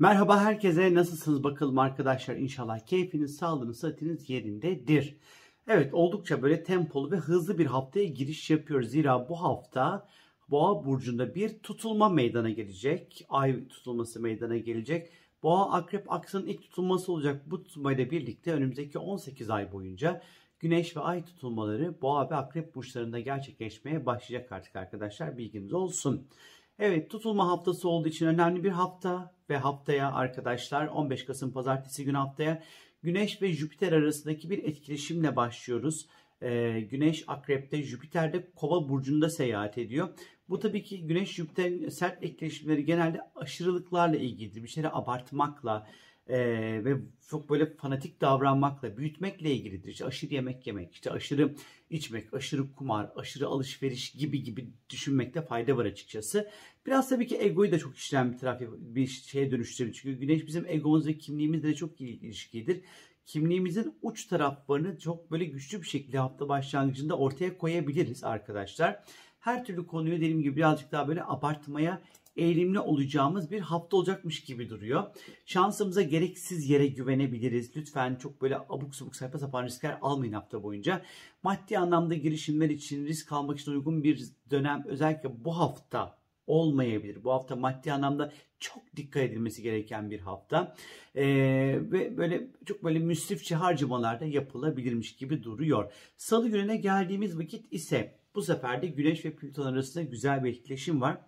Merhaba herkese nasılsınız bakalım arkadaşlar inşallah keyfiniz sağlığınız sıhhatiniz yerindedir. Evet oldukça böyle tempolu ve hızlı bir haftaya giriş yapıyoruz. Zira bu hafta Boğa burcunda bir tutulma meydana gelecek. Ay tutulması meydana gelecek. Boğa Akrep aksının ilk tutulması olacak. Bu tutulmayla birlikte önümüzdeki 18 ay boyunca Güneş ve Ay tutulmaları Boğa ve Akrep burçlarında gerçekleşmeye başlayacak artık arkadaşlar. Bilginiz olsun. Evet tutulma haftası olduğu için önemli bir hafta ve haftaya arkadaşlar 15 Kasım Pazartesi günü haftaya Güneş ve Jüpiter arasındaki bir etkileşimle başlıyoruz. Ee, Güneş Akrep'te, Jüpiter de Kova burcunda seyahat ediyor. Bu tabii ki Güneş Jüpiter sert etkileşimleri genelde aşırılıklarla ilgilidir. Bir şeyleri abartmakla, e, ve çok böyle fanatik davranmakla, büyütmekle ilgilidir. İşte aşırı yemek yemek, işte aşırı içmek, aşırı kumar, aşırı alışveriş gibi gibi düşünmekte fayda var açıkçası. Biraz tabii ki egoyu da çok işleyen bir taraf bir şeye dönüştürür. Çünkü güneş bizim egomuz ve kimliğimizle de çok ilişkidir. Kimliğimizin uç taraflarını çok böyle güçlü bir şekilde hafta başlangıcında ortaya koyabiliriz arkadaşlar. Her türlü konuyu dediğim gibi birazcık daha böyle abartmaya eğilimli olacağımız bir hafta olacakmış gibi duruyor. Şansımıza gereksiz yere güvenebiliriz. Lütfen çok böyle abuk sabuk sayfa sapan riskler almayın hafta boyunca. Maddi anlamda girişimler için risk almak için uygun bir dönem özellikle bu hafta olmayabilir. Bu hafta maddi anlamda çok dikkat edilmesi gereken bir hafta. Ee, ve böyle çok böyle müsrifçe harcamalar da yapılabilirmiş gibi duruyor. Salı gününe geldiğimiz vakit ise bu sefer de Güneş ve Plüton arasında güzel bir etkileşim var.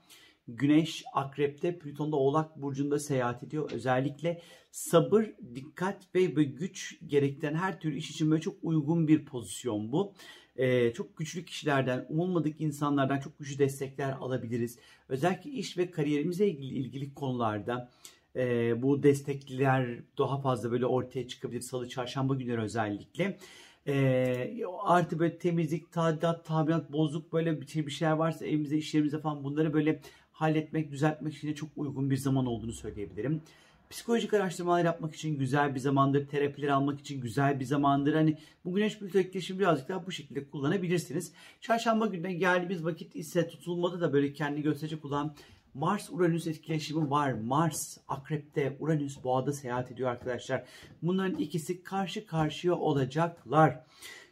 Güneş Akrep'te, Plüton'da Oğlak Burcu'nda seyahat ediyor. Özellikle sabır, dikkat ve, ve güç gerektiren her türlü iş için böyle çok uygun bir pozisyon bu. Ee, çok güçlü kişilerden, umulmadık insanlardan çok güçlü destekler alabiliriz. Özellikle iş ve kariyerimize ilgili, ilgili konularda e, bu destekler daha fazla böyle ortaya çıkabilir. Salı, çarşamba günleri özellikle. E, artı böyle temizlik, tadilat, tamirat, bozuk böyle bir, şey, bir şeyler varsa evimizde, işlerimizde falan bunları böyle halletmek, düzeltmek için de çok uygun bir zaman olduğunu söyleyebilirim. Psikolojik araştırmalar yapmak için güzel bir zamandır, terapiler almak için güzel bir zamandır. Hani bu güneş plüto etkileşimi birazcık daha bu şekilde kullanabilirsiniz. Çarşamba gününe geldiğimiz vakit ise tutulmada da böyle kendi gösterecek olan Mars-Uranüs etkileşimi var. Mars akrepte, Uranüs boğada seyahat ediyor arkadaşlar. Bunların ikisi karşı karşıya olacaklar.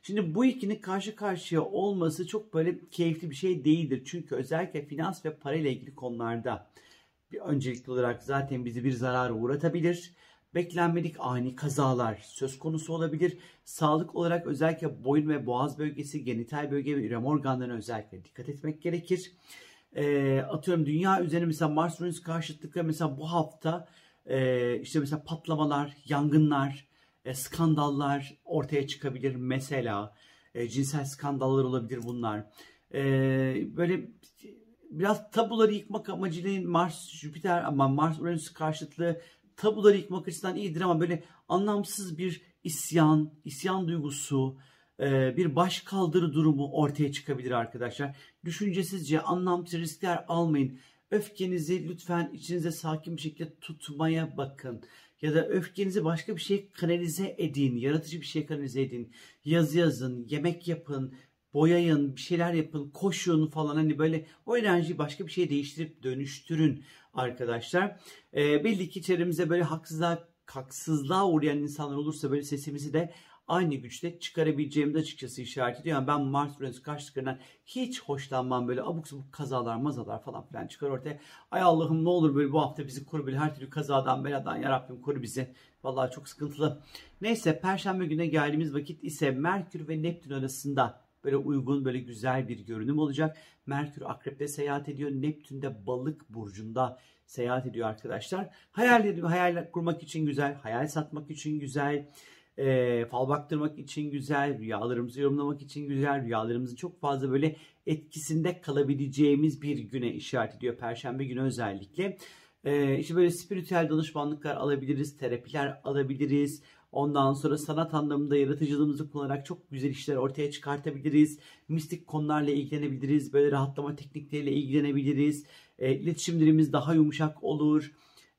Şimdi bu ikinin karşı karşıya olması çok böyle keyifli bir şey değildir. Çünkü özellikle finans ve para ile ilgili konularda bir öncelikli olarak zaten bizi bir zarara uğratabilir. Beklenmedik ani kazalar söz konusu olabilir. Sağlık olarak özellikle boyun ve boğaz bölgesi, genital bölge ve ürem organlarına özellikle dikkat etmek gerekir. E, atıyorum dünya üzerine mesela Mars Uranüs karşıtlıkları mesela bu hafta e, işte mesela patlamalar, yangınlar, e, skandallar ortaya çıkabilir. Mesela e, cinsel skandallar olabilir bunlar. E, böyle biraz tabuları yıkmak amacıyla Mars, Jüpiter ama Mars Uranüs karşıtlığı tabuları yıkmak açısından iyidir ama böyle anlamsız bir isyan, isyan duygusu, bir baş kaldırı durumu ortaya çıkabilir arkadaşlar. Düşüncesizce anlamsız riskler almayın. Öfkenizi lütfen içinize sakin bir şekilde tutmaya bakın ya da öfkenizi başka bir şeye kanalize edin, yaratıcı bir şeye kanalize edin. Yazı yazın, yemek yapın, boyayın, bir şeyler yapın, koşun falan hani böyle o enerjiyi başka bir şeye değiştirip dönüştürün arkadaşlar. E, belli ki çevremize böyle haksızlığa, haksızlığa uğrayan insanlar olursa böyle sesimizi de aynı güçte çıkarabileceğimizi açıkçası işaret ediyor. Yani ben Mars Uranüs karşıtlıklarından hiç hoşlanmam böyle abuk sabuk kazalar mazalar falan filan çıkar ortaya. Ay Allah'ım ne olur böyle bu hafta bizi koru böyle her türlü kazadan beladan yarabbim koru bizi. Vallahi çok sıkıntılı. Neyse Perşembe gününe geldiğimiz vakit ise Merkür ve Neptün arasında böyle uygun böyle güzel bir görünüm olacak. Merkür Akrep'te seyahat ediyor. Neptün de Balık burcunda seyahat ediyor arkadaşlar. Hayal, hayal kurmak için güzel, hayal satmak için güzel e, fal baktırmak için güzel, rüyalarımızı yorumlamak için güzel, rüyalarımızın çok fazla böyle etkisinde kalabileceğimiz bir güne işaret ediyor. Perşembe günü özellikle. E, işte böyle spiritüel danışmanlıklar alabiliriz, terapiler alabiliriz. Ondan sonra sanat anlamında yaratıcılığımızı kullanarak çok güzel işler ortaya çıkartabiliriz. Mistik konularla ilgilenebiliriz. Böyle rahatlama teknikleriyle ilgilenebiliriz. E, iletişimlerimiz daha yumuşak olur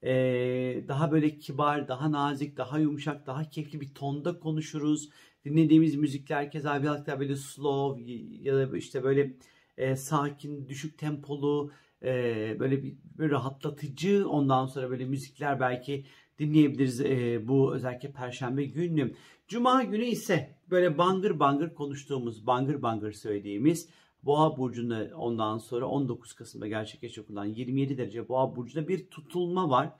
ee, daha böyle kibar, daha nazik, daha yumuşak, daha keyifli bir tonda konuşuruz. Dinlediğimiz müzikler keza birazcık daha böyle slow ya da işte böyle e, sakin, düşük tempolu, e, böyle bir böyle rahatlatıcı ondan sonra böyle müzikler belki dinleyebiliriz e, bu özellikle perşembe günü. Cuma günü ise böyle bangır bangır konuştuğumuz, bangır bangır söylediğimiz Boğa burcunda ondan sonra 19 Kasım'da gerçekleşecek olan 27 derece Boğa burcunda bir tutulma var.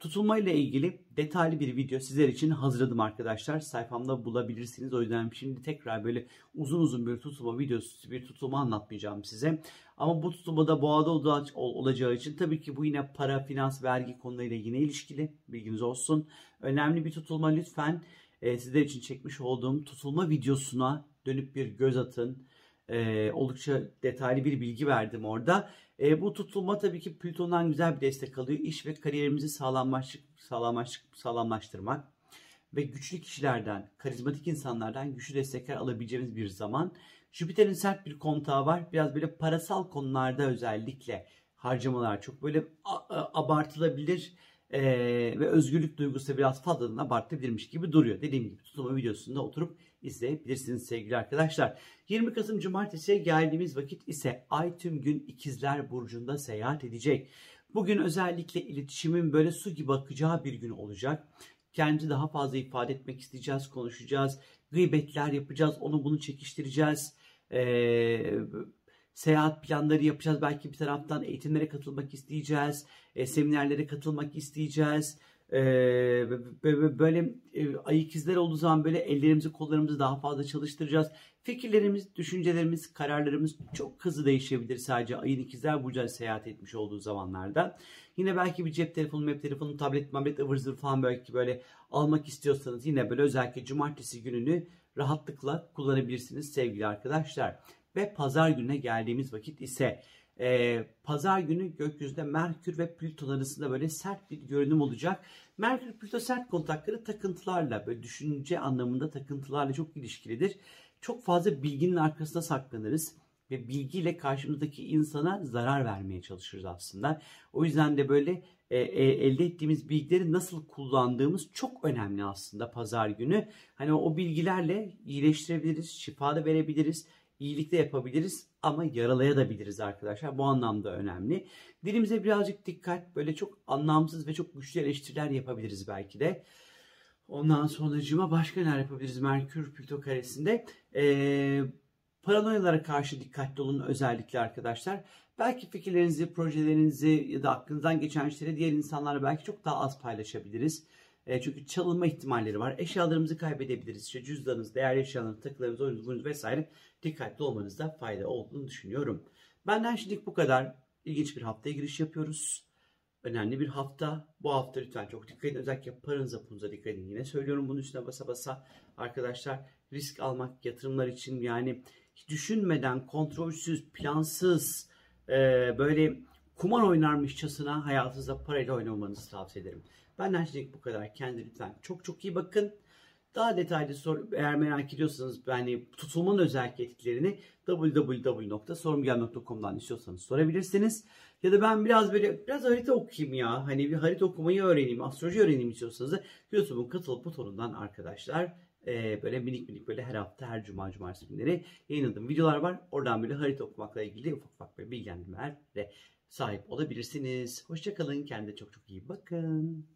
Tutulma ile ilgili detaylı bir video sizler için hazırladım arkadaşlar. Sayfamda bulabilirsiniz. O yüzden şimdi tekrar böyle uzun uzun bir tutulma videosu, bir tutulma anlatmayacağım size. Ama bu tutulmada boğada olacağı için tabii ki bu yine para, finans, vergi konularıyla yine ilişkili. Bilginiz olsun. Önemli bir tutulma lütfen e, sizler için çekmiş olduğum tutulma videosuna dönüp bir göz atın e, oldukça detaylı bir bilgi verdim orada. E, bu tutulma tabii ki Plüton'dan güzel bir destek alıyor. İş ve kariyerimizi sağlamlaştır, sağlamlaştır, sağlamlaştırmak ve güçlü kişilerden, karizmatik insanlardan güçlü destekler alabileceğimiz bir zaman. Jüpiter'in sert bir kontağı var. Biraz böyle parasal konularda özellikle harcamalar çok böyle abartılabilir ee, ve özgürlük duygusu biraz fazladan abartılabilirmiş gibi duruyor. Dediğim gibi tutulma videosunda oturup izleyebilirsiniz sevgili arkadaşlar. 20 Kasım Cumartesi'ye geldiğimiz vakit ise Ay tüm gün ikizler Burcu'nda seyahat edecek. Bugün özellikle iletişimin böyle su gibi akacağı bir gün olacak. Kendi daha fazla ifade etmek isteyeceğiz, konuşacağız, gıybetler yapacağız, onu bunu çekiştireceğiz. Ee, seyahat planları yapacağız. Belki bir taraftan eğitimlere katılmak isteyeceğiz, e, seminerlere katılmak isteyeceğiz. Ee, böyle e, ay ikizler olduğu zaman böyle ellerimizi kollarımızı daha fazla çalıştıracağız. Fikirlerimiz, düşüncelerimiz, kararlarımız çok hızlı değişebilir sadece ayın ikizler burcuna seyahat etmiş olduğu zamanlarda. Yine belki bir cep telefonu, web telefonu, tablet, tablet ıvır zıvır falan belki böyle almak istiyorsanız yine böyle özellikle cumartesi gününü rahatlıkla kullanabilirsiniz sevgili arkadaşlar. Ve pazar gününe geldiğimiz vakit ise e, pazar günü gökyüzünde Merkür ve Plüton arasında böyle sert bir görünüm olacak. Merkür Plüto sert kontakları takıntılarla böyle düşünce anlamında takıntılarla çok ilişkilidir. Çok fazla bilginin arkasında saklanırız ve bilgiyle karşımızdaki insana zarar vermeye çalışırız aslında. O yüzden de böyle e, e, elde ettiğimiz bilgileri nasıl kullandığımız çok önemli aslında pazar günü. Hani o bilgilerle iyileştirebiliriz, şifa da verebiliriz iyilik de yapabiliriz ama yaralayabiliriz arkadaşlar. Bu anlamda önemli. Dilimize birazcık dikkat. Böyle çok anlamsız ve çok güçlü eleştiriler yapabiliriz belki de. Ondan sonracıma başka neler yapabiliriz Merkür Plüto karesinde? Ee, paranoyalara karşı dikkatli olun özellikle arkadaşlar. Belki fikirlerinizi, projelerinizi ya da aklınızdan geçen şeyleri diğer insanlarla belki çok daha az paylaşabiliriz. E, çünkü çalınma ihtimalleri var. Eşyalarımızı kaybedebiliriz. İşte cüzdanınız, değerli eşyalarınız, takılarınız, oyununuz vesaire dikkatli olmanızda fayda olduğunu düşünüyorum. Benden şimdilik bu kadar. İlginç bir haftaya giriş yapıyoruz. Önemli bir hafta. Bu hafta lütfen çok dikkat edin. Özellikle paranıza pulunuza dikkat edin. Yine söylüyorum bunun üstüne basa basa. Arkadaşlar risk almak yatırımlar için yani düşünmeden, kontrolsüz, plansız, e, böyle kumar oynarmışçasına hayatınızda parayla oynamanızı tavsiye ederim. Benden şimdilik bu kadar. Kendi lütfen çok çok iyi bakın. Daha detaylı sor, eğer merak ediyorsanız yani tutulmanın özellik etkilerini www.sorumgel.com'dan istiyorsanız sorabilirsiniz. Ya da ben biraz böyle biraz harita okuyayım ya. Hani bir harita okumayı öğreneyim, astroloji öğreneyim istiyorsanız da YouTube'un katıl butonundan arkadaşlar e, böyle minik minik böyle her hafta her cuma cumartesi günleri yayınladığım videolar var. Oradan böyle harita okumakla ilgili ufak ufak böyle bilgilendirmelere sahip olabilirsiniz. Hoşçakalın. Kendinize çok çok iyi bakın.